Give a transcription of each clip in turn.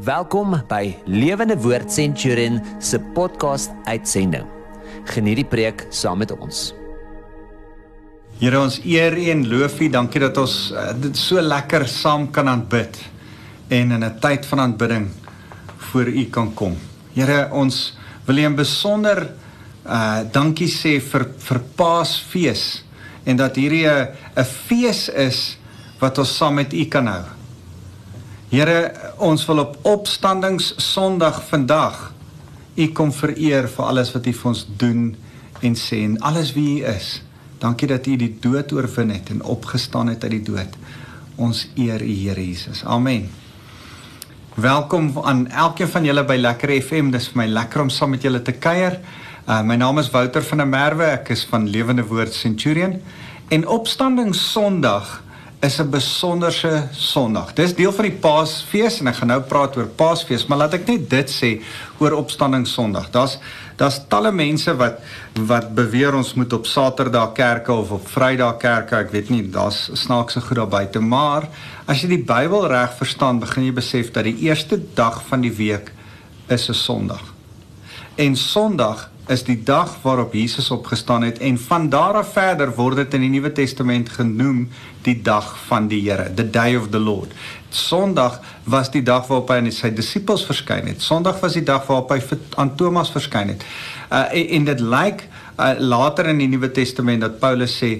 Welkom by Lewende Woord Centurion se podcast uitsending. Geniet die preek saam met ons. Here ons eer en loof U. Dankie dat ons uh, dit so lekker saam kan aanbid en in 'n tyd van aanbidding voor U kan kom. Here, ons wil U in besonder uh dankie sê vir vir Paasfees en dat hierdie 'n fees is wat ons saam met U kan hou. Here, ons wil op opstandings Sondag vandag U kom vereer vir alles wat U vir ons doen en sê en alles wie U is. Dankie dat U die dood oorwin het en opgestaan het uit die dood. Ons eer U Here Jesus. Amen. Welkom aan elkeen van julle by Lekker FM. Dis vir my lekker om saam met julle te kuier. Uh, my naam is Wouter van der Merwe. Ek is van Lewende Woord Centurion. En Opstanding Sondag is 'n besonderse Sondag. Dis deel van die Paasfees en ek gaan nou praat oor Paasfees, maar laat ek net dit sê oor Opstanding Sondag. Daar's daar's talle mense wat wat beweer ons moet op Saterdag kerke of op Vrydag kerke. Ek weet nie, daar's snaakse goed daar buite, maar as jy die Bybel reg verstaan, begin jy besef dat die eerste dag van die week is 'n Sondag. En Sondag is die dag waarop Jesus opgestaan het en van daar af verder word dit in die Nuwe Testament genoem die dag van die Here, the day of the Lord. Sondag was die dag waarop hy aan sy disippels verskyn het. Sondag was die dag waarop hy aan Thomas verskyn het. Uh en, en dit lyk uh, later in die Nuwe Testament dat Paulus sê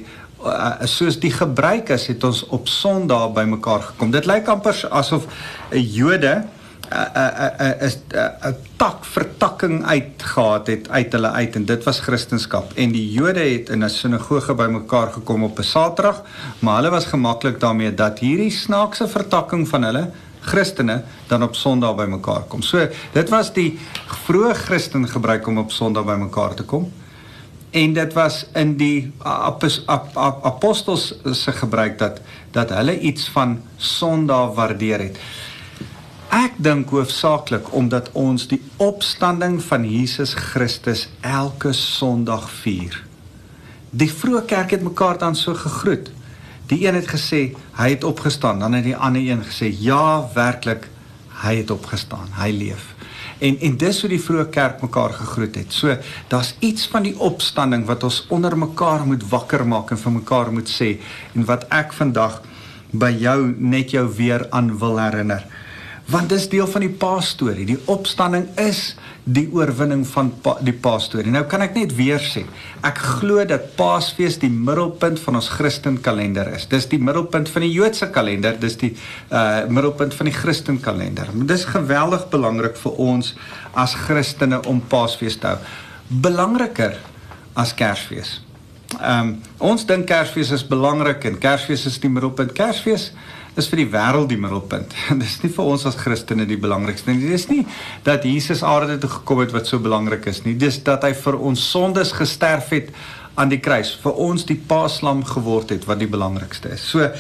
uh, soos die gebruik is het ons op Sondag bymekaar gekom. Dit lyk amper asof 'n Jode 'n 'n tak vertakking uitgehaat het uit hulle uit en dit was Christendom en die Jode het in 'n sinagoge bymekaar gekom op 'n Saterdag maar hulle was gemaklik daarmee dat hierdie snaakse vertakking van hulle Christene dan op Sondag bymekaar kom. So dit was die vroeë Christen gebruik om op Sondag bymekaar te kom. En dit was in die apostels se gebruik dat dat hulle iets van Sondag waardeer het. Ek dink hoofsaaklik omdat ons die opstanding van Jesus Christus elke Sondag vier. Die vroeë kerk het mekaar dan so gegroet. Die een het gesê hy het opgestaan, dan het die ander een gesê ja, werklik, hy het opgestaan, hy leef. En en dis hoe die vroeë kerk mekaar gegroet het. So daar's iets van die opstanding wat ons onder mekaar moet wakker maak en vir mekaar moet sê en wat ek vandag by jou net jou weer aan wil herinner want dis deel van die Paasstorie. Die opstanding is die oorwinning van pa, die Paasstorie. Nou kan ek net weer sê, ek glo dat Paasfees die middelpunt van ons Christen kalender is. Dis die middelpunt van die Joodse kalender, dis die uh middelpunt van die Christen kalender. Dis geweldig belangrik vir ons as Christene om Paasfees te hou. Belangriker as Kersfees. Ehm um, ons dink Kersfees is belangrik en Kersfees is die middelpunt. Kersfees is vir die wêreld die middelpunt. Dis nie vir ons as Christene die belangrikste nie. Dis nie dat Jesus aarde toe gekom het wat so belangrik is nie. Dis dat hy vir ons sondes gesterf het aan die kruis, vir ons die paaslam geword het wat die belangrikste is. So uh,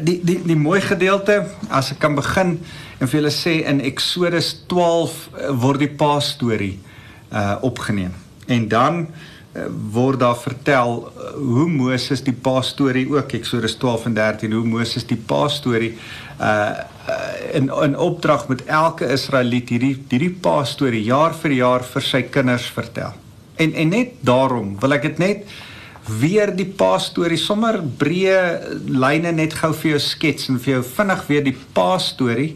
die die die mooi gedeelte as ek kan begin en vir julle sê in Eksodus 12 uh, word die paas storie uh opgeneem. En dan Eh, word daar vertel uh, hoe Moses die pa storie ook Eksodus 12 en 13 hoe Moses die pa storie uh, uh in in opdrag met elke Israeliet hierdie hierdie pa storie jaar vir jaar vir sy kinders vertel. En en net daarom wil ek dit net weer die pa storie sommer breë lyne net gou vir jou skets en vir jou vinnig weer die pa storie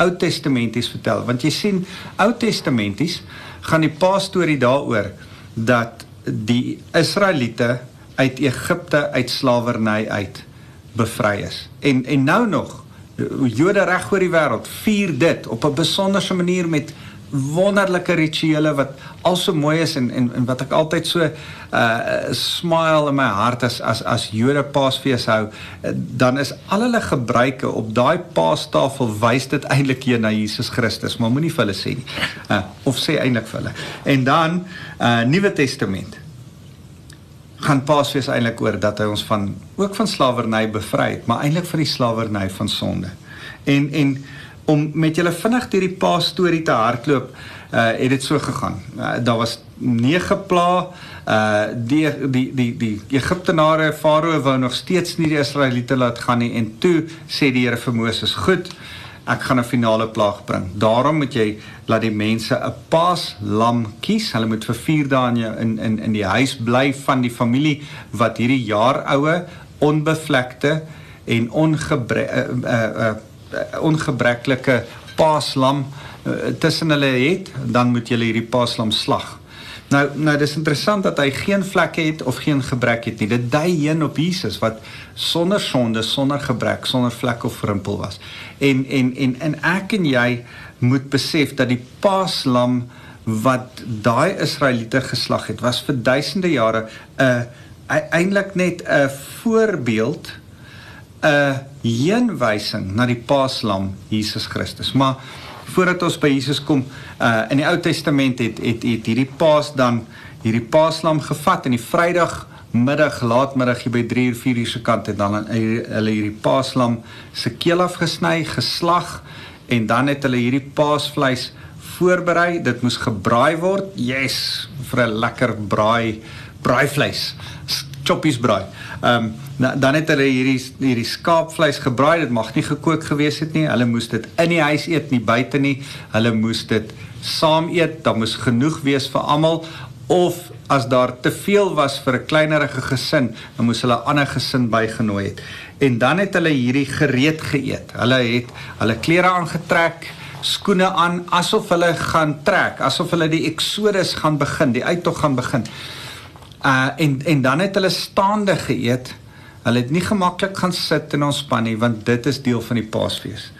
Ou Testamenties vertel want jy sien Ou Testamenties gaan die pa storie daaroor dat die Israeliete uit Egipte uit slawerny uit bevry is. En en nou nog Jode reg oor die wêreld vier dit op 'n besonderse manier met wonderlike rituele wat al so mooi is en en en wat ek altyd so uh smile in my hart as as as Jode Paasfees hou uh, dan is al hulle gebruike op daai paastafel wys dit eintlik hier na Jesus Christus maar moenie vir hulle sê nie. Uh, of sê eintlik vir hulle. En dan uh Nuwe Testament gaan Paasfees eintlik oor dat hy ons van ook van slawerny bevry het maar eintlik van die slawerny van sonde en en om met julle vinnig deur die pa storie te hardloop, uh het dit so gegaan. Uh, daar was nege pla uh die die die die Egiptenare Farao wou nog steeds nie die Israeliete laat gaan nie en toe sê die Here vir Moses: "Goed, ek gaan 'n finale plaag bring. Daarom moet jy laat die mense 'n paaslam kies. Hulle moet vir 4 dae in jou in in in die huis bly van die familie wat hierdie jaar oue onbevlekte en ongebre uh, uh, uh, ongebreklike paaslam uh, tussen hulle het, dan moet jy hierdie paaslam slag. Nou nou dis interessant dat hy geen vlekke het of geen gebrek het nie. Dit dui heen op Jesus wat sonder sonde, sonder gebrek, sonder vlek of rimpel was. En en en en ek en jy moet besef dat die paaslam wat daai Israeliete geslag het, was vir duisende jare 'n uh, eintlik net 'n voorbeeld 'n heenwysing na die paaslam Jesus Christus. Maar voordat ons by Jesus kom, uh in die Ou Testament het het, het hierdie paas dan hierdie paaslam gevat in die Vrydag middag laatmiddag hier by 3 uur 4 uur se kant het dan hulle hierdie paaslam se keel afgesny, geslag en dan het hulle hierdie paasvleis voorberei. Dit moes gebraai word. Yes, vir 'n lekker braai braaivleis. Choppies braai. Ehm um, dan het hulle hierdie hierdie skaapvleis gebraai. Dit mag nie gekook gewees het nie. Hulle moes dit in die huis eet, nie buite nie. Hulle moes dit saam eet. Daar moes genoeg wees vir almal of as daar te veel was vir 'n kleinerige gesin, dan moes hulle 'n ander gesin bygenooi het. En dan het hulle hierdie gereed geëet. Hulle het hulle klere aangetrek, skoene aan asof hulle gaan trek, asof hulle die Exodus gaan begin, die uittog gaan begin. Uh en en dan het hulle staande geëet. Hulle het nie gemaklik gaan sit en ontspan nie want dit is deel van die Paasfees.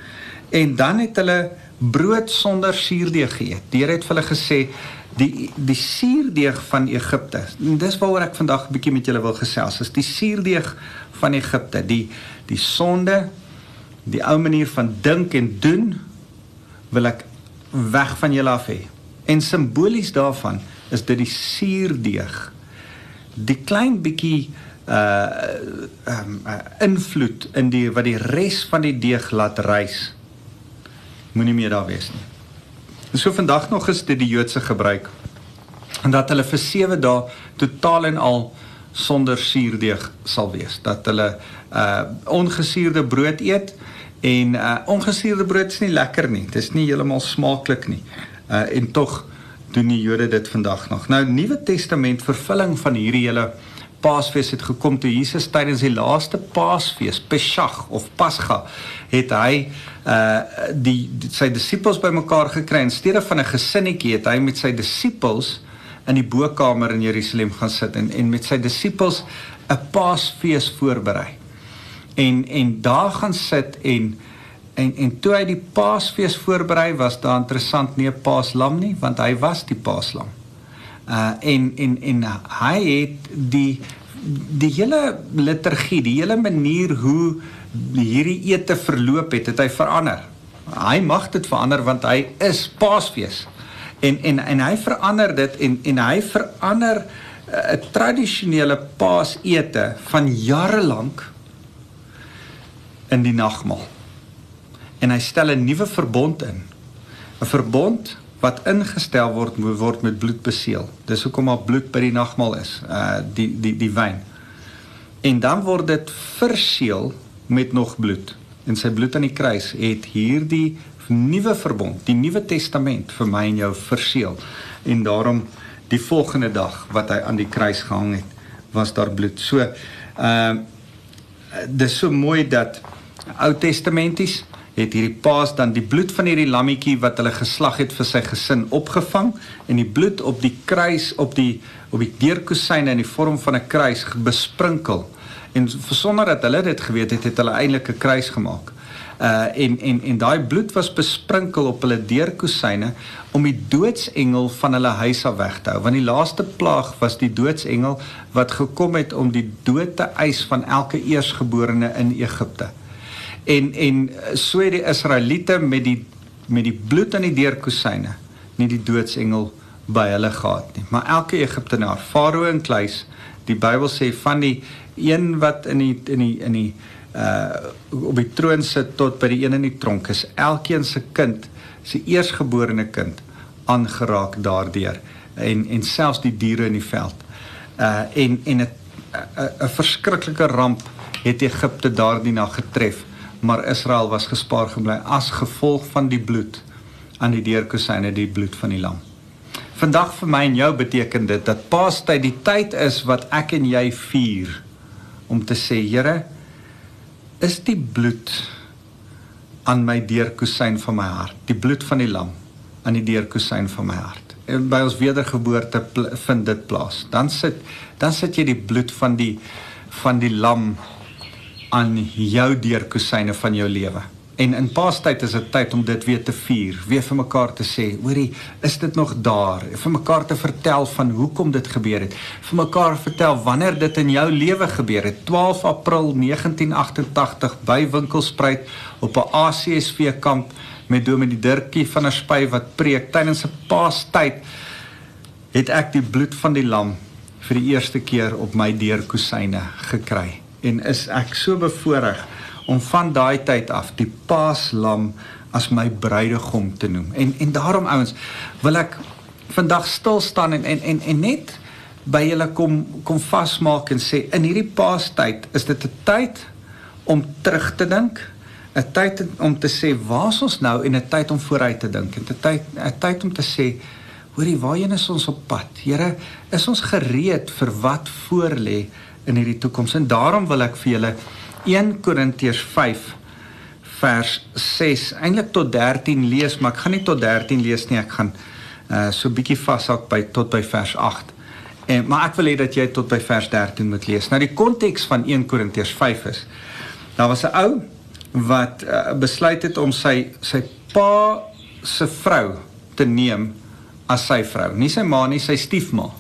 En dan het hulle brood sonder suurdeeg geëet. Die Here het vir hulle gesê die die suurdeeg van Egipte. Dis waaroor ek vandag 'n bietjie met julle wil gesels. Is die suurdeeg van Egipte, die die sonde, die ou manier van dink en doen wil ek weg van julle af hê. En simbolies daarvan is dit die suurdeeg. Die klein bietjie uh um uh, invloed in die wat die res van die deeg laat rys. Moenie meer daar wees nie. En so vandag nog is dit die Joodse gebruik en dat hulle vir 7 dae totaal en al sonder suurdeeg sal wees. Dat hulle uh ongesuurde brood eet en uh ongesuurde brood is nie lekker nie. Dit is nie heeltemal smaaklik nie. Uh en tog doen die Jode dit vandag nog. Nou Nuwe Testament vervulling van hierdie hele Paasfees het gekom toe Jesus tydens die laaste Paasfees, Pesach of Pasga, het hy uh die, die sy disippels bymekaar gekry en steede van 'n gesinnetjie het hy met sy disippels in die bokkamer in Jerusalem gaan sit en en met sy disippels 'n Paasfees voorberei. En en daar gaan sit en en en toe hy die Paasfees voorberei was daar interessant nie 'n Paaslam nie want hy was die Paaslam uh en en en hy het die die hele liturgie, die hele manier hoe hierdie ete verloop het, het hy verander. Hy mag dit verander want hy is Paasfees. En en en hy verander dit en en hy verander 'n uh, tradisionele Paasete van jare lank in die nagmaal. En hy stel 'n nuwe verbond in. 'n Verbond wat ingestel word word met bloed beseël. Dis hoekom daar bloed by die nagmaal is, uh die die die wyn. En dan word dit verseël met nog bloed. En sy bloed aan die kruis het hierdie nuwe verbond, die nuwe testament vir my en jou verseël. En daarom die volgende dag wat hy aan die kruis gehang het, was daar bloed. So uh dis so mooi dat Ou Testamenties het hierdie paas dan die bloed van hierdie lammetjie wat hulle geslag het vir sy gesin opgevang en die bloed op die kruis op die op die deurkusyne in die vorm van 'n kruis besprinkel. En sonder dat hulle dit geweet het, het hulle eintlik 'n kruis gemaak. Uh en en en daai bloed was besprinkel op hulle deurkusyne om die doodsengel van hulle huis af weg te hou. Want die laaste plaag was die doodsengel wat gekom het om die dood te eis van elke eersgeborene in Egipte en en so het die Israeliete met die met die bloed aan die deurkusyne nie die doodsengel by hulle gehad nie. Maar elke Egiptenaar Farao en Kleis die Bybel sê van die een wat in die in die in die uh op die troon sit tot by die een in die tronk is elkeen se kind se eersgeborene kind aangeraak daardeur. En en selfs die diere in die veld. Uh en en 'n 'n verskriklike ramp het Egipte daardie nag getref maar Israel was gespaar gebly as gevolg van die bloed aan die deurkusyne, die bloed van die lam. Vandag vir my en jou beteken dit dat Paastyd die tyd is wat ek en jy vier om te sê, Here, is die bloed aan my deurkusyn van my hart, die bloed van die lam aan die deurkusyn van my hart. En by ons wedergeboorte vind dit plaas. Dan sit dan sit jy die bloed van die van die lam aan jou deurkusyne van jou lewe. En in Paastyd is dit tyd om dit weer te vier, weer vir mekaar te sê, hoorie, is dit nog daar? Vir mekaar te vertel van hoekom dit gebeur het. Vir mekaar vertel wanneer dit in jou lewe gebeur het. 12 April 1988 by Winkelspruit op 'n ACSV kamp met Dominee Dirkie van der Spy wat preek tydens 'n Paastyd het ek die bloed van die lam vir die eerste keer op my deurkusyne gekry en is ek so bevoorreg om van daai tyd af die paaslam as my bruidegom te noem. En en daarom ouens wil ek vandag stil staan en en en, en net by julle kom kom vasmaak en sê in hierdie paastyd is dit 'n tyd om terug te dink, 'n tyd om te sê waar's ons nou en 'n tyd om vooruit te dink en 'n tyd 'n tyd om te sê hoorie waarheen is ons op pad? Here, is ons gereed vir wat voor lê in hierdie toekoms? En daarom wil ek vir julle 1 Korintiërs 5 vers 6 eintlik tot 13 lees, maar ek gaan nie tot 13 lees nie. Ek gaan uh so bietjie vashak by tot by vers 8. En maar ek wil hê dat jy tot by vers 13 moet lees. Nou die konteks van 1 Korintiërs 5 is daar was 'n ou wat uh, besluit het om sy sy pa se vrou te neem as sy vrou. Nie sy ma nie, sy stiefma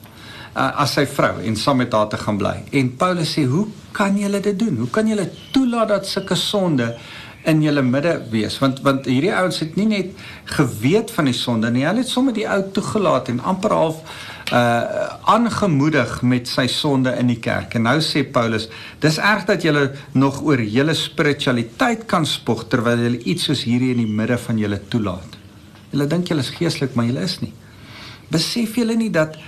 uh, as sy vrou en saam met haar te gaan bly. En Paulus sê, "Hoe kan julle dit doen? Hoe kan julle toelaat dat sulke sonde in julle midde wees? Want want hierdie ouens het nie net geweet van die sonde nie, hulle het sommer die ou toegelaat en amper half uh aangemoedig met sy sonde in die kerk. En nou sê Paulus, dis erg dat julle nog oor julle spiritualiteit kan spog terwyl julle iets soos hierdie in die midde van julle toelaat. Julle dink julle is geestelik, maar julle is nie. Besef julle nie dat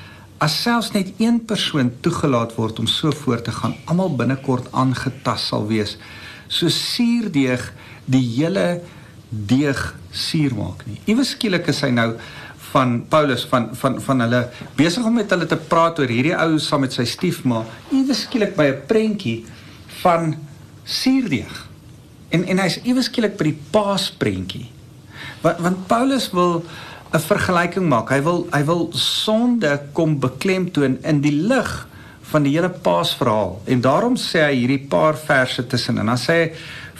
as selfs net een persoon toegelaat word om so voort te gaan, almal binnekort aangetast sal wees. So suurdeeg die hele deeg suur maak nie. Iewes skielik is hy nou van Paulus van van van hulle besig om met hulle te praat oor hierdie ou saam met sy stiefma. Iewes skielik by 'n prentjie van suurdeeg. En en hy's iewes skielik by die paasprentjie. Want want Paulus wil 'n vergelyking maak. Hy wil hy wil sonde kom beklemtoon in die lig van die hele Paasverhaal. En daarom sê hy hierdie paar verse tussen en dan sê hy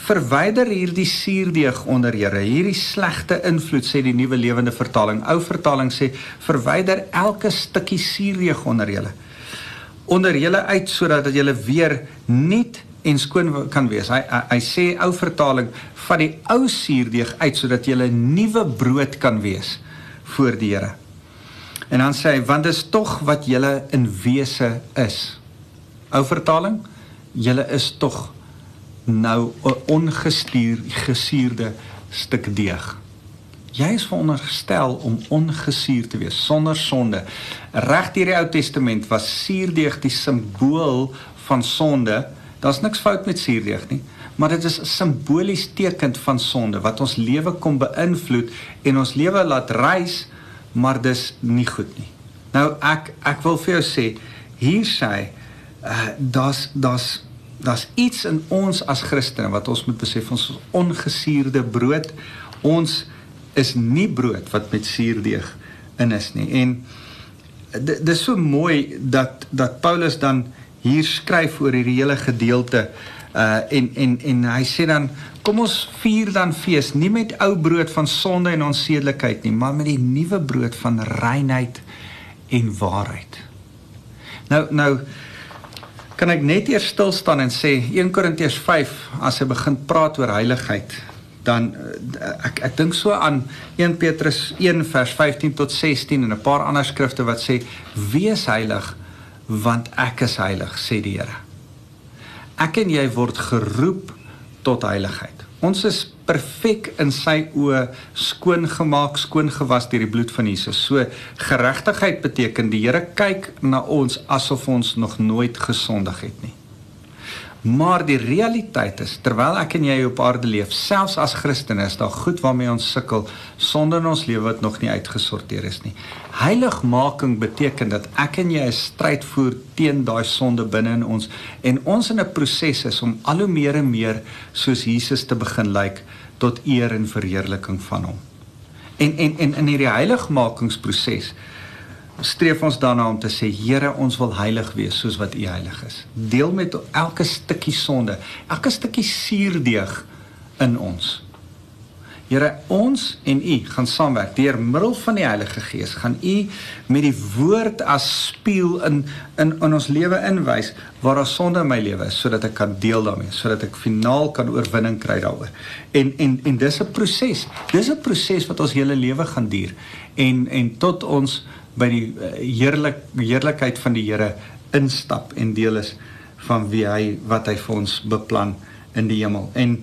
verwyder hierdie suurdeeg onder Here. Hierdie slegte invloed sê die nuwe lewende vertaling. Ou vertaling sê verwyder elke stukkie suurdeeg onder julle. Onder julle uit sodat dat julle weer nuut en skoon kan wees. Hy hy, hy sê ou vertaling van die ou suurdeeg uit sodat julle nuwe brood kan wees voor die Here. En dan sê hy want dis tog wat julle in wese is. Ou vertaling, julle is tog nou 'n ongestuur gesuurde stuk deeg. Jy is veronderstel om ongesuur te wees sonder sonde. Reg deur die Ou Testament was suurdeeg die simbool van sonde. Daar's niks fout met suurdeeg nie, maar dit is 'n simbolies tekend van sonde wat ons lewe kom beïnvloed en ons lewe laat reis, maar dis nie goed nie. Nou ek ek wil vir jou sê, hier sê uh daar's daar's daar's iets in ons as Christene wat ons moet besef ons ongesuurde brood. Ons is nie brood wat met suurdeeg in is nie. En dit is so mooi dat dat Paulus dan hier skryf oor hierdie hele gedeelte uh en en en hy sê dan kom ons vier dan fees nie met ou brood van sonde en onsedelikheid nie maar met die nuwe brood van reinheid en waarheid. Nou nou kan ek net eers stil staan en sê 1 Korintiërs 5 as hy begin praat oor heiligheid dan uh, ek ek dink so aan 1 Petrus 1 vers 15 tot 16 en 'n paar ander skrifte wat sê wees heilig want ek is heilig sê die Here ek en jy word geroep tot heiligheid. Ons is perfek in sy oë skoon gemaak, skoon gewas deur die bloed van Jesus. So geregtigheid beteken die Here kyk na ons asof ons nog nooit gesondig het nie. Maar die realiteit is terwyl ek en jy op aarde leef, selfs as Christene, is daar goed waarmee ons sukkel sonder in ons lewe wat nog nie uitgesorteer is nie. Heiligmaking beteken dat ek en jy 'n stryd voer teen daai sonde binne in ons en ons in 'n proses is om al hoe meer en meer soos Jesus te begin lyk like, tot eer en verheerliking van hom. En en en in hierdie heiligmakingsproses streef ons daarna om te sê Here, ons wil heilig wees soos wat U heilig is. Deel met elke stukkie sonde, elke stukkie suurdeeg in ons. Here, ons en U gaan saamwerk deur middel van die Heilige Gees. Gaan U met die woord as spieël in in in ons lewe inwys waar daar sonde in my lewe is sodat ek kan deel daarmee, sodat ek finaal kan oorwinning kry daaroor. En en en dis 'n proses. Dis 'n proses wat ons hele lewe gaan duur. En en tot ons by die uh, heerlik heerlikheid van die Here instap en deel is van wie hy wat hy vir ons beplan in die hemel. En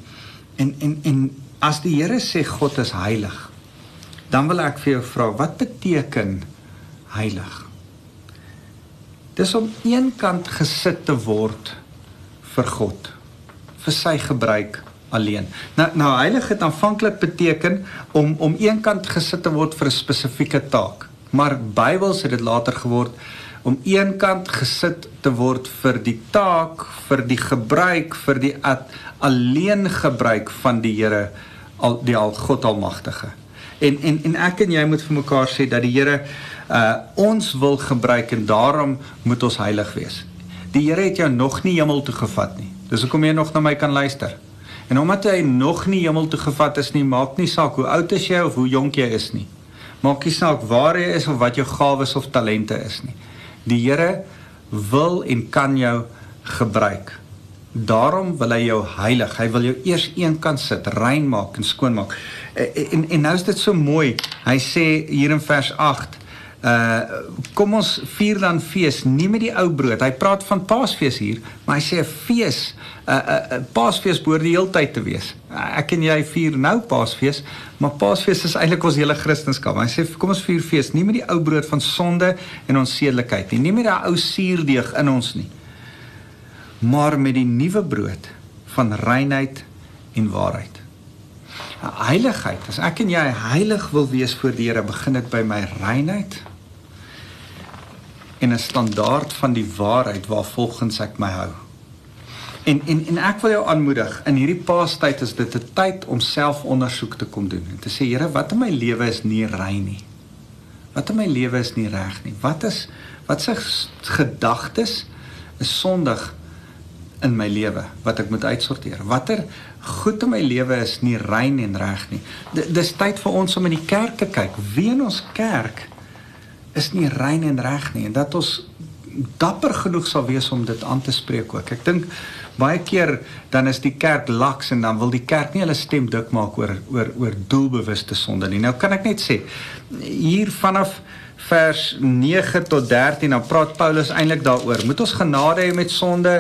en en en As die Here sê God is heilig, dan wil ek vir jou vra, wat beteken heilig? Dis om eenkant gesit te word vir God, vir sy gebruik alleen. Nou nou heilig het aanvanklik beteken om om eenkant gesit te word vir 'n spesifieke taak, maar Bybels het dit later geword om eenkant gesit te word vir die taak, vir die gebruik, vir die alleen gebruik van die Here al die al God almagtige. En en en ek en jy moet vir mekaar sê dat die Here uh ons wil gebruik en daarom moet ons heilig wees. Die Here het jou nog nie hemel toe gevat nie. Dis hoekom jy nog na my kan luister. En omdat hy nog nie hemel toe gevat is nie, maak nie saak hoe oud is jy of hoe jonk jy is nie. Maak nie saak waar jy is of wat jou gawes of talente is nie. Die Here wil en kan jou gebruik. Daarom wil hy jou heilig. Hy wil jou eers een kant sit, rein maak en skoon maak. En, eh, en en nou is dit so mooi. Hy sê hier in vers 8 Uh kom ons vier dan fees nie met die ou brood. Hy praat van Paasfees hier, maar hy sê 'n fees, 'n uh, 'n uh, Paasfees behoort die hele tyd te wees. Uh, ek en jy vier nou Paasfees, maar Paasfees is eintlik ons hele Christendom. Hy sê kom ons vier fees nie met die ou brood van sonde en onsedelikheid nie, nie met daai ou suurdeeg in ons nie maar met die nuwe brood van reinheid en waarheid. Heiligheid, as ek en jy heilig wil wees voor die Here, begin dit by my reinheid en 'n standaard van die waarheid waarvolgens ek my hou. En en en ek wil jou aanmoedig, in hierdie paastyd is dit 'n tyd om selfondersoek te kom doen en te sê Here, wat in my lewe is nie rein nie. Wat in my lewe is nie reg nie. Wat is wat se gedagtes is sondig in my lewe wat ek moet uitsorteer. Watter goed in my lewe is nie rein en reg nie. D dis tyd vir ons om in die kerk te kyk. Wie in ons kerk is nie rein en reg nie en dat ons dapper genoeg sal wees om dit aan te spreek ook. Ek dink baie keer dan is die kerk laks en dan wil die kerk nie hulle stem dik maak oor oor oor doelbewuste sonde nie. Nou kan ek net sê hier vanaf vers 9 tot 13 dan praat Paulus eintlik daaroor. Moet ons genade hê met sonde?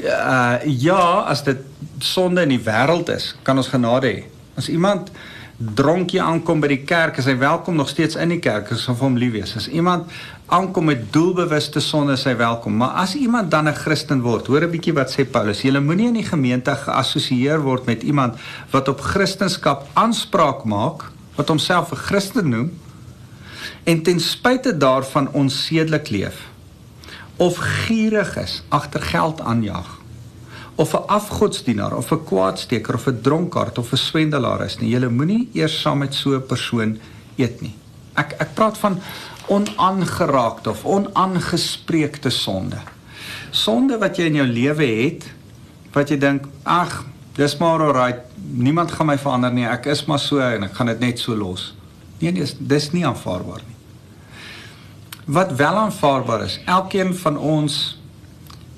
Uh ja, as dit sonde in die wêreld is, kan ons genade hê. As iemand dronkie aankom by die kerk, is hy welkom nog steeds in die kerk, as of hom lief wees. As iemand aankom met doelbewuste sonde, is hy welkom. Maar as iemand dan 'n Christen word, hoor 'n bietjie wat sê Paulus, jy moenie in die gemeente geassosieer word met iemand wat op Christendom aanspraak maak, wat homself 'n Christen noem en ten spyte daarvan onsedelik leef of gierig is, agter geld aanjag of 'n afgodsdienaar of 'n kwaadsteker of 'n dronkaard of 'n swendelaar is nie. Jy moenie eers saam met so 'n persoon eet nie. Ek ek praat van onaangeraakte of onaangespreekte sonde. Sonde wat jy in jou lewe het wat jy dink, ag, dis maar alright, niemand gaan my verander nie. Ek is maar so en ek gaan dit net so los. Nee, nee, dis dis nie aanvaarbaar nie. Wat wel aanvaarbaar is, elkeen van ons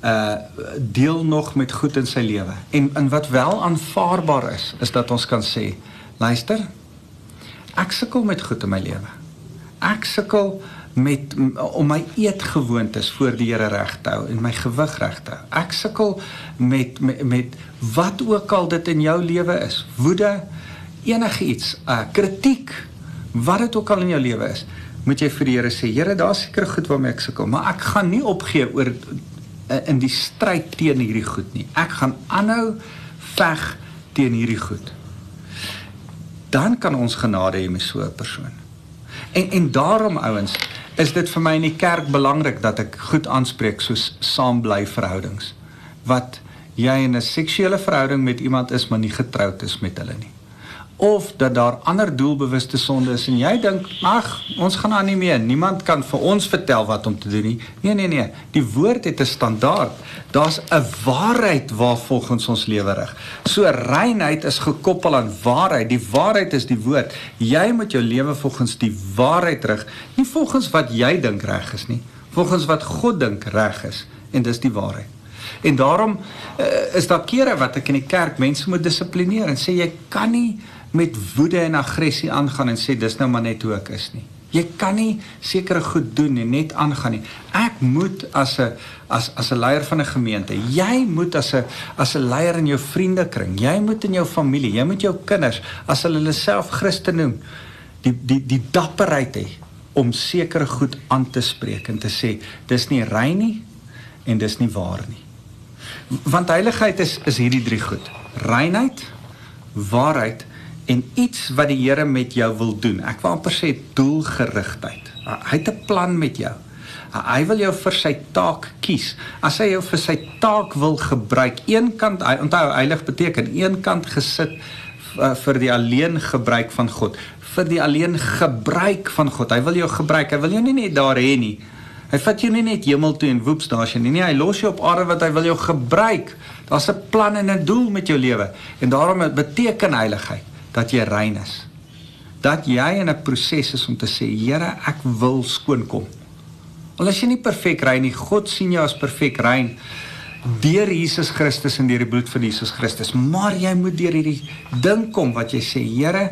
uh deel nog met goed in sy lewe. En en wat wel aanvaarbaar is, is dat ons kan sê, luister, ek sukkel met goed in my lewe. Ek sukkel met om my eetgewoontes voor die Here reg te hou en my gewig reg te hou. Ek sukkel met, met met wat ook al dit in jou lewe is. Woede, enigiets, uh kritiek, wat dit ook al in jou lewe is moet jy vir die Here sê, Here, daar's seker goed waarmee ek sukkel, maar ek gaan nie opgee oor in die stryd teen hierdie goed nie. Ek gaan aanhou veg teen hierdie goed. Dan kan ons genade hê met so 'n persoon. En en daarom ouens, is dit vir my in die kerk belangrik dat ek goed aanspreek soos saambly verhoudings wat jy in 'n seksuele verhouding met iemand is maar nie getroud is met hulle nie of dat daar ander doelbewuste sonde is en jy dink ag ons gaan aan nie meer. Niemand kan vir ons vertel wat om te doen nie. Nee nee nee. Die woord het 'n standaard. Daar's 'n waarheid waarvolgens ons lewe rig. So reinheid is gekoppel aan waarheid. Die waarheid is die woord. Jy moet jou lewe volgens die waarheid rig nie volgens wat jy dink reg is nie volgens wat God dink reg is en dis die waarheid. En daarom uh, is daar kere wat ek in die kerk mense moet dissiplineer en sê jy kan nie met woede en aggressie aangaan en sê dis nou maar net hoe ek is nie. Jy kan nie sekere goed doen en net aangaan nie. Ek moet as 'n as as 'n leier van 'n gemeente, jy moet as 'n as 'n leier in jou vriendekring, jy moet in jou familie, jy moet jou kinders as hulle hulle self Christen noem, die die die dapperheid hê om sekere goed aan te spreek en te sê dis nie rein nie en dis nie waar nie. Want heiligheid is is hierdie drie goed. Reinheid, waarheid en iets wat die Here met jou wil doen. Ek wil amper sê doelgerigtheid. Hy het 'n plan met jou. Hy wil jou vir sy taak kies. As hy jou vir sy taak wil gebruik, een kant hy onthou heilig beteken een kant gesit vir die alleen gebruik van God, vir die alleen gebruik van God. Hy wil jou gebruik. Hy wil jou nie net daar hê nie. Hy vat jou nie net hemel toe en woeps daar's jy nie. Nee, hy los jou op aarde wat hy wil jou gebruik. Daar's 'n plan en 'n doel met jou lewe. En daarom beteken heiligheid dat jy rein is. Dat jy in 'n proses is om te sê, Here, ek wil skoon kom. Al is jy nie perfek rein nie, God sien jou as perfek rein deur Jesus Christus en deur die bloed van Jesus Christus. Maar jy moet deur hierdie ding kom wat jy sê, Here,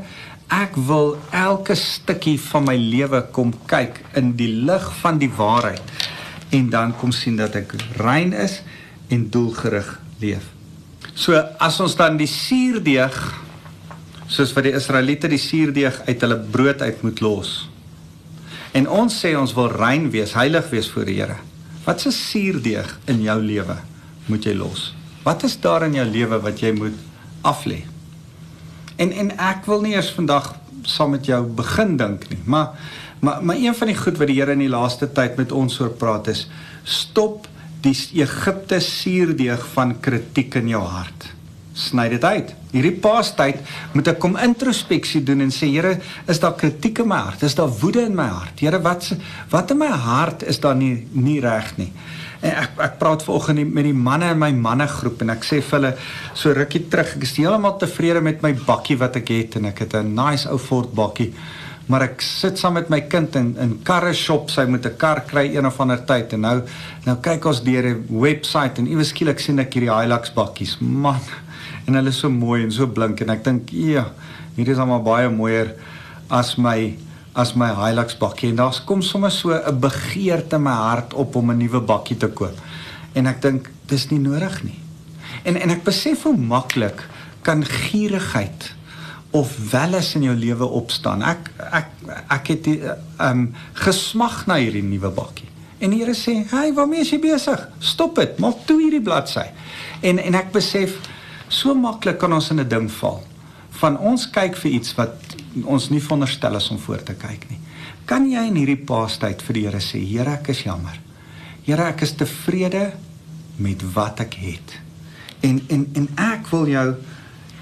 ek wil elke stukkie van my lewe kom kyk in die lig van die waarheid en dan kom sien dat ek rein is en doelgerig leef. So as ons dan die suurdeeg soos wat die Israeliete die suurdeeg uit hulle brood uit moet los. En ons sê ons wil rein wees, heilig wees voor die Here. Wat se suurdeeg in jou lewe moet jy los? Wat is daar in jou lewe wat jy moet aflê? En en ek wil nie eers vandag saam met jou begin dink nie, maar maar maar een van die goed wat die Here in die laaste tyd met ons oor praat is stop die Egipte suurdeeg van kritiek in jou hart sny dit uit. Hierdie paastyd moet ek kom introspeksie doen en sê Here, is daar kritiek in my hart? Is daar woede in my hart? Here, wat wat in my hart is daar nie nie reg nie? En ek ek praat vanoggend met die manne in my mannegroep en ek sê vir hulle so rukkie terug, ek is heeltemal tevrede met my bakkie wat ek het en ek het 'n nice ou Ford bakkie. Maar ek sit saam met my kind in in karre shop, sy moet 'n kar kry een of ander tyd en nou nou kyk ons deur 'n webwerf en iewes skielik sien ek hierdie Hilux bakkies. Man, en hulle is so mooi en so blink en ek dink ja, hier is almal baie mooier as my as my Hilux bakkie en daar's kom sommer so 'n begeerte in my hart op om 'n nuwe bakkie te koop. En ek dink dis nie nodig nie. En en ek besef hoe maklik kan gierigheid of welis in jou lewe opstaan. Ek ek ek het ehm um, gesmag na hierdie nuwe bakkie. En die Here sê, "Hey, waarmee is jy besig? Stop dit. Maak toe hierdie bladsy." En en ek besef So maklik kan ons in 'n ding val. Van ons kyk vir iets wat ons nie veronderstel is om voor te kyk nie. Kan jy in hierdie paastyd vir die Here sê, Here, ek is jammer. Here, ek is tevrede met wat ek het. En en en ek wil jou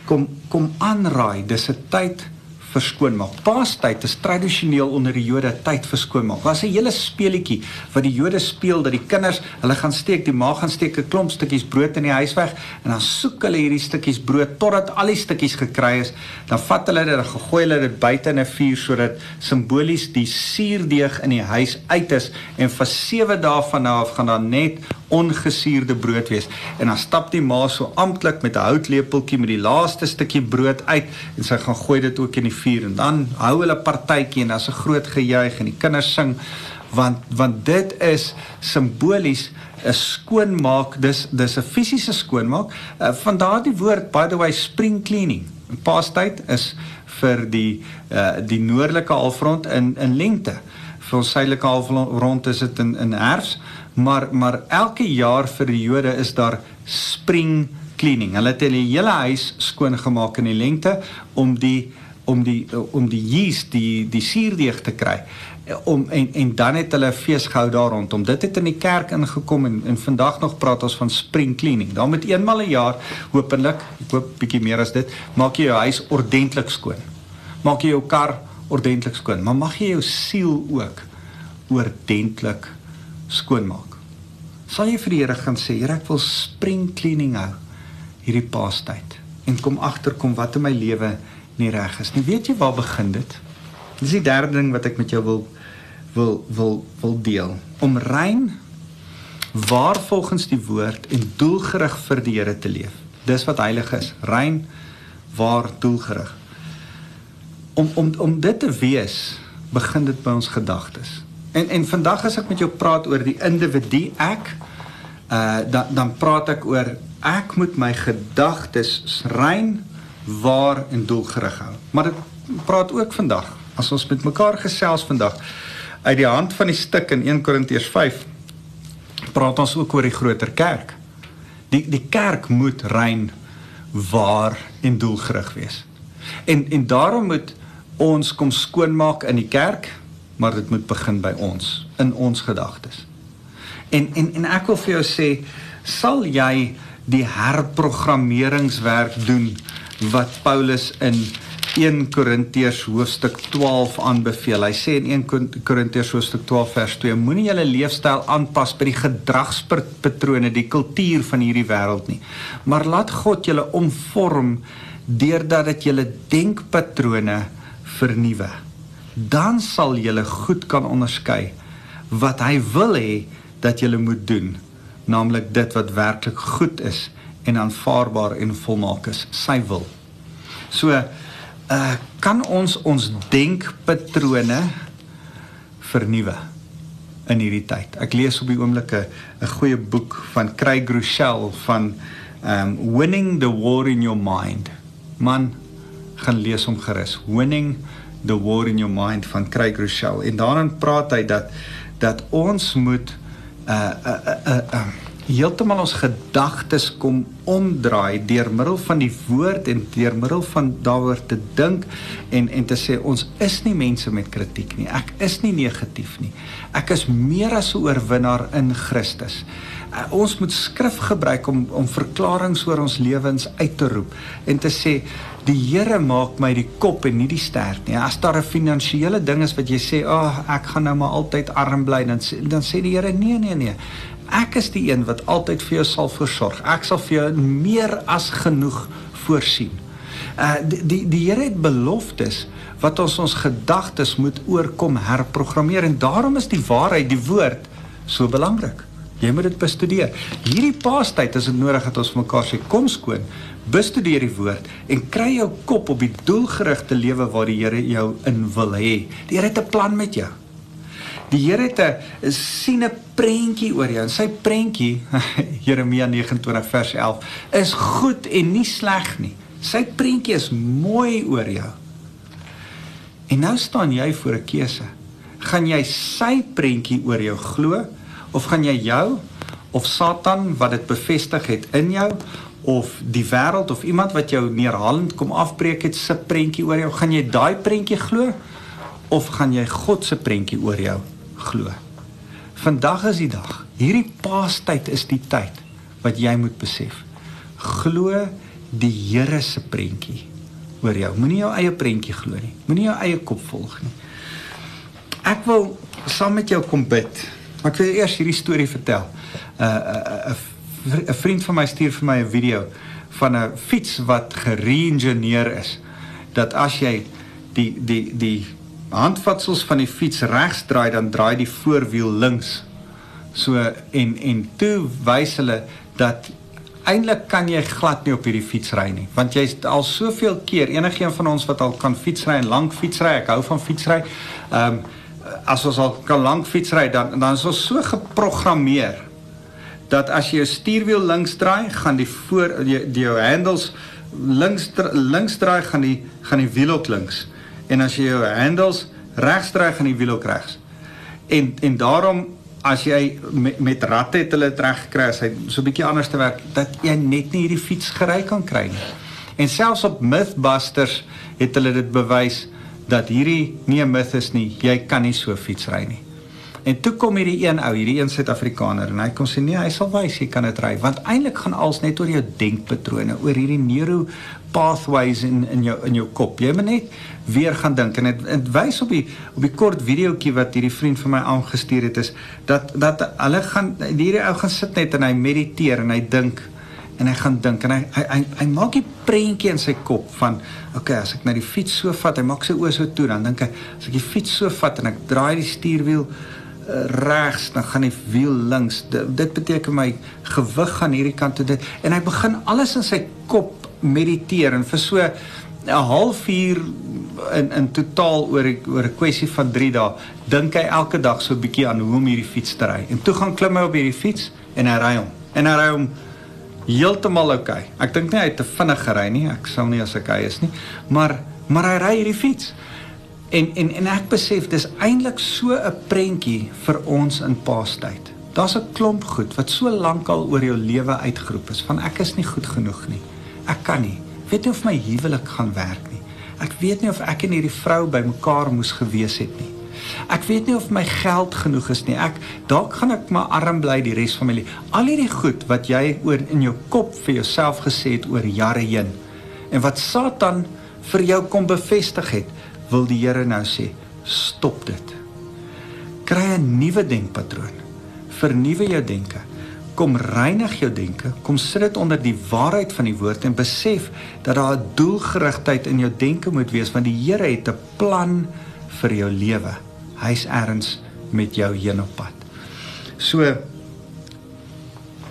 kom kom aanraai. Dis 'n tyd verskoon maak. Paastyd is tradisioneel onder die Jode tyd verskoon maak. Was 'n hele speletjie wat die Jode speel dat die kinders, hulle gaan steek, die ma gaan steek 'n klomp stukkies brood in die huis weg en dan soek hulle hierdie stukkies brood totdat al die stukkies gekry is. Dan vat hulle dit en gooi hulle dit buite in 'n vuur sodat simbolies die suurdeeg in die huis uit is en vir 7 dae van nou af gaan dan net ongesuurde brood wees. En dan stap die ma so amptelik met 'n houtlepeltjie met die laaste stukkie brood uit en sy gaan gooi dit ook in die vuur en dan hou hulle partytjie en daar's 'n groot gejuig en die kinders sing want want dit is simbolies 'n skoonmaak dis dis 'n fisiese skoonmaak. Uh, van daardie woord by the way spring cleaning. Paastyd is vir die uh, die noordelike halfrond in in lengte. Vir ons suidelike halfrond is dit in in herfs Maar maar elke jaar vir die Jode is daar spring cleaning. Hulle het hulle hele huis skoon gemaak in die lente om die om die om die yeast die die suurdeeg te kry om en en dan het hulle 'n fees gehou daar rondom. Dit het in die kerk ingekom en en vandag nog praat ons van spring cleaning. Dan met eenmal 'n een jaar hopelik, ek hoop bietjie meer as dit, maak jy jou huis ordentlik skoon. Maak jy jou kar ordentlik skoon, maar mag jy jou siel ook ordentlik skoon maak. Sal jy vir die Here gaan sê, Here, ek wil spring cleaning hou hierdie paastyd en kom agterkom wat in my lewe nie reg is nie. Weet jy waar begin dit? Dis die derde ding wat ek met jou wil wil wil wil deel. Om rein waar volgens die woord en doelgerig vir die Here te leef. Dis wat heilig is. Rein waar doelgerig. Om om om dit te wees, begin dit by ons gedagtes. En en vandag as ek met jou praat oor die individu ek, uh dan dan praat ek oor ek moet my gedagtes rein waar en doelgerig hou. Maar dit praat ook vandag as ons met mekaar gesels vandag uit die hand van die stuk in 1 Korintiërs 5 praat ons ook oor die groter kerk. Die die kerk moet rein waar en doelgerig wees. En en daarom moet ons kom skoonmaak in die kerk, maar dit moet begin by ons, in ons gedagtes. En en en ek wil vir jou sê, sal jy die herprogrammeringswerk doen wat Paulus in 1 Korintiërs hoofstuk 12 aanbeveel. Hy sê in 1 Korintiërs hoofstuk 12 vers 2: Moenie julle leefstyl aanpas by die gedragspatrone, die kultuur van hierdie wêreld nie, maar laat God julle omvorm deurdat dit julle denkpatrone vernuwe. Dan sal julle goed kan onderskei wat hy wil hê dat julle moet doen, naamlik dit wat werklik goed is en aanvaarbaar en volmaak is, sy wil. So uh kan ons ons denkpatrone vernuwe in hierdie tyd. Ek lees op die oomblik 'n goeie boek van Craig Groeschel van um Winning the War in Your Mind. Man, gaan lees hom gerus. Winning the War in Your Mind van Craig Groeschel. En daarin praat hy dat dat ons moet uh uh uh, uh heeltemal ons gedagtes kom omdraai deur middel van die woord en deur middel van daaroor te dink en en te sê ons is nie mense met kritiek nie. Ek is nie negatief nie. Ek is meer as 'n oorwinnaar in Christus. Uh, ons moet skrif gebruik om om verklaringe oor ons lewens uit te roep en te sê die Here maak my die kop en nie die stert nie. As daar 'n finansiële ding is wat jy sê, "Ag, oh, ek gaan nou maar altyd arm bly," dan sê dan sê die Here, "Nee, nee, nee. Ek is die een wat altyd vir jou sal versorg. Ek sal vir jou meer as genoeg voorsien. Uh die die, die Here het beloftes wat ons ons gedagtes moet oorkom herprogrammeer en daarom is die waarheid, die woord so belangrik. Jy moet dit bestudeer. Hierdie paastyd is dit nodig dat ons mekaar sê kom skoon, bestudeer die woord en kry jou kop op die doelgerigte lewe waar die Here jou in wil hê. Die Here het 'n plan met jou. Die Here het 'n sien 'n prentjie oor jou. En sy prentjie, Jeremia 29 vers 11, is goed en nie sleg nie. Sy prentjie is mooi oor jou. En nou staan jy voor 'n keuse. Gaan jy sy prentjie oor jou glo of gaan jy jou of Satan wat dit bevestig het in jou of die wêreld of iemand wat jou neerhalend kom afbreek het se prentjie oor jou, gaan jy daai prentjie glo of gaan jy God se prentjie oor jou glo. Vandag is die dag. Hierdie Paastyd is die tyd wat jy moet besef. Glo die Here se prentjie oor jou. Moenie jou eie prentjie glo nie. Moenie jou eie kop volg nie. Ek wil saam met jou kom bid. Maar ek wil eers hierdie storie vertel. 'n uh, 'n uh, 'n vriend van my stuur vir my 'n video van 'n fiets wat gereengineer is. Dat as jy die die die handvatsels van die fiets regs draai dan draai die voorwiel links. So en en toe wys hulle dat eintlik kan jy glad nie op hierdie fiets ry nie want jy's al soveel keer enigiemand van ons wat al kan fietsry en lank fietsry ek hou van fietsry. Ehm um, as ons al kan lank fietsry dan dan is ons so geprogrammeer dat as jy jou stuurwiel links draai, gaan die voor die, die jou handles links links draai gaan die gaan die wiel ook links en as jy jou handles regs draai gaan die wiel ook regs. En en daarom as jy met, met ratte het hulle reg gekry as hy so 'n bietjie anders te werk dat jy net nie hierdie fiets gery kan kry nie. En selfs op Mythbusters het hulle dit bewys dat hierdie nie 'n myth is nie. Jy kan nie so fiets ry nie. En toe kom hierdie een ou, hierdie een Suid-Afrikaner en hy kom sê nee, hy sal wys jy kan dit ry want eintlik gaan alles net oor jou denkpatrone, oor hierdie neuro pathways in in jou in jou kop. Jy moet net weer gaan dink en dit wys op die op die kort videoetjie wat hierdie vriend van my aangestuur het is dat dat hulle gaan hierdie ou gaan sit net en hy mediteer en hy dink en hy gaan dink en hy hy hy, hy maak 'n prentjie in sy kop van okay as ek na die fiets so vat hy maak sy oë so toe dan dink hy as ek die fiets so vat en ek draai die stuurwiel regs dan gaan die wiel links dit, dit beteken my gewig gaan hierdie kant toe dit en hy begin alles in sy kop mediteer en vir so 'n halfuur in in totaal oor oor 'n kwessie van 3 dae dink hy elke dag so 'n bietjie aan hoe om hierdie fiets te ry en toe gaan klim hy op hierdie fiets en hy ry hom en hy ry hom heeltemal oukei. Okay. Ek dink nie hy het te vinnig gery nie. Ek sal nie as ek hy is nie. Maar maar hy ry hierdie fiets. En en en ek besef dis eintlik so 'n prentjie vir ons in paastyd. Daar's 'n klomp goed wat so lank al oor jou lewe uitgeroep is van ek is nie goed genoeg nie. Ek kan nie. Weet nie of my huwelik gaan werk nie. Ek weet nie of ek en hierdie vrou bymekaar moes gewees het nie. Ek weet nie of my geld genoeg is nie. Ek dalk gaan ek maar arm bly die res van my lewe. Al hierdie goed wat jy oor in jou kop vir jouself gesê het oor jare heen en wat Satan vir jou kom bevestig het, wil die Here nou sê, stop dit. Kry 'n nuwe denkpatroon. Vernuwe jou denke. Kom reinig jou denke, kom sit dit onder die waarheid van die woord en besef dat daar 'n doelgerigtheid in jou denke moet wees want die Here het 'n plan vir jou lewe hy's erns met jou heen op pad. So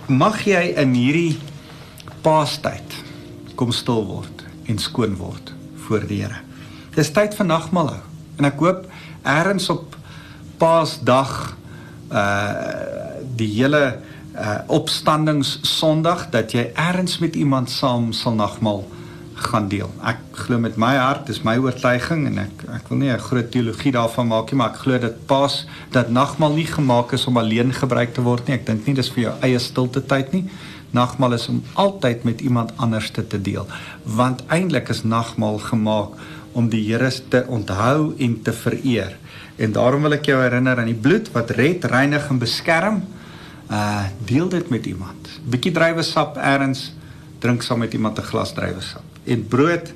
mag jy in hierdie paastyd kom stil word en skoon word voor die Here. Dis tyd vir nagmaal hou en ek hoop erns op paasdag uh die hele uh opstandings sonderdag dat jy erns met iemand saam sal nagmaal gaan deel. Ek glo met my hart, dis my oortuiging en ek ek wil nie 'n groot teologie daarvan maak nie, maar ek glo dat Paas dat nagmaal nie gemaak is om alleen gebruik te word nie. Ek dink nie dis vir jou eie stilte tyd nie. Nagmaal is om altyd met iemand anders te, te deel. Want eintlik is nagmaal gemaak om die Here te onthou en te vereer. En daarom wil ek jou herinner aan die bloed wat red, reinig en beskerm. Uh deel dit met iemand. Bietjie druiwesap eers drink saam met iemand 'n glas druiwesap en brood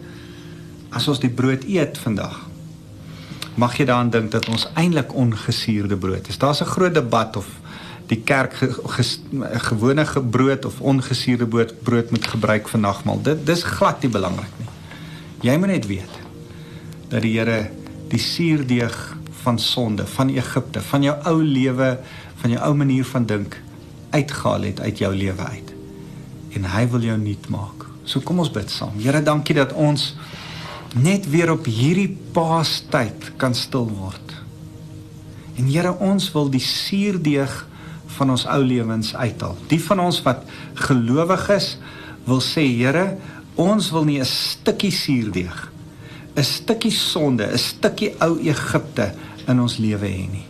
as ons die brood eet vandag mag jy daaraan dink dat ons eintlik ongesuurde brood is. Daar's 'n groot debat of die kerk ge, ge, gewone brood of ongesuurde brood brood moet gebruik vir nagmaal. Dit dis glad nie belangrik nie. Jy moet net weet dat die Here die suurdeeg van sonde van Egipte, van jou ou lewe, van jou ou manier van dink uitgehaal het uit jou lewe uit. En hy wil jou nuut maak. So kom ons bid saam. Here, dankie dat ons net weer op hierdie paastyd kan stil word. En Here, ons wil die suurdeeg van ons ou lewens uithaal. Die van ons wat gelowig is, wil sê, Here, ons wil nie 'n stukkie suurdeeg, 'n stukkie sonde, 'n stukkie ou Egipte in ons lewe hê nie.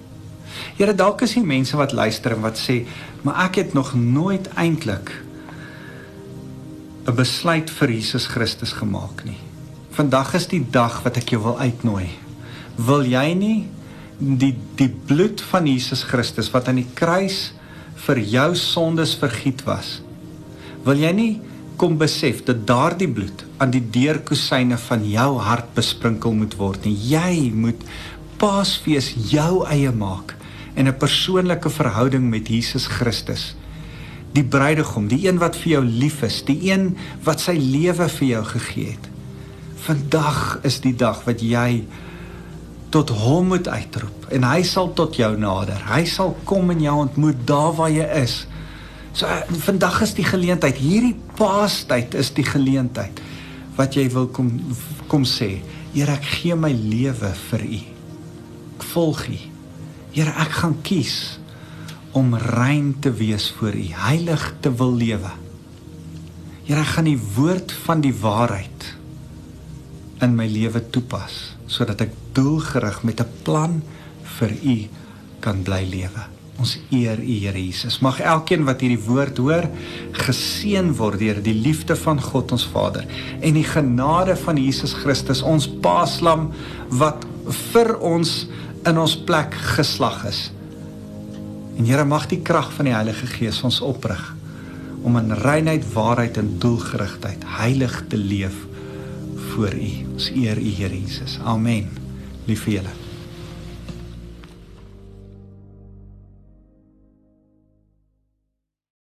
Here, dalk is hier mense wat luister en wat sê, maar ek het nog nooit eintlik 'n besluit vir Jesus Christus gemaak nie. Vandag is die dag wat ek jou wil uitnooi. Wil jy nie die die bloed van Jesus Christus wat aan die kruis vir jou sondes vergiet was? Wil jy nie kom besef dat daardie bloed aan die deurkusyne van jou hart besprinkel moet word nie? Jy moet Paasfees jou eie maak en 'n persoonlike verhouding met Jesus Christus die bruidegom, die een wat vir jou lief is, die een wat sy lewe vir jou gegee het. Vandag is die dag wat jy tot hom moet uitroep en hy sal tot jou nader. Hy sal kom en jou ontmoet daar waar jy is. So vandag is die geleentheid, hierdie Paastyd is die geleentheid wat jy wil kom kom sê, Here, ek gee my lewe vir U. Ek volg U. Here, ek gaan kies om rein te wees voor U, heilig te wil lewe. Here, ek gaan die woord van die waarheid in my lewe toepas sodat ek doelgerig met 'n plan vir U kan bly lewe. Ons eer U Here Jesus. Mag elkeen wat hierdie woord hoor, geseën word deur die liefde van God ons Vader en die genade van Jesus Christus, ons Paaslam wat vir ons in ons plek geslag is. En Here mag die krag van die Heilige Gees ons oprig om in reinheid, waarheid en doelgerigtheid heilig te leef voor U. Ons eer U Here Jesus. Amen. Lief vir julle.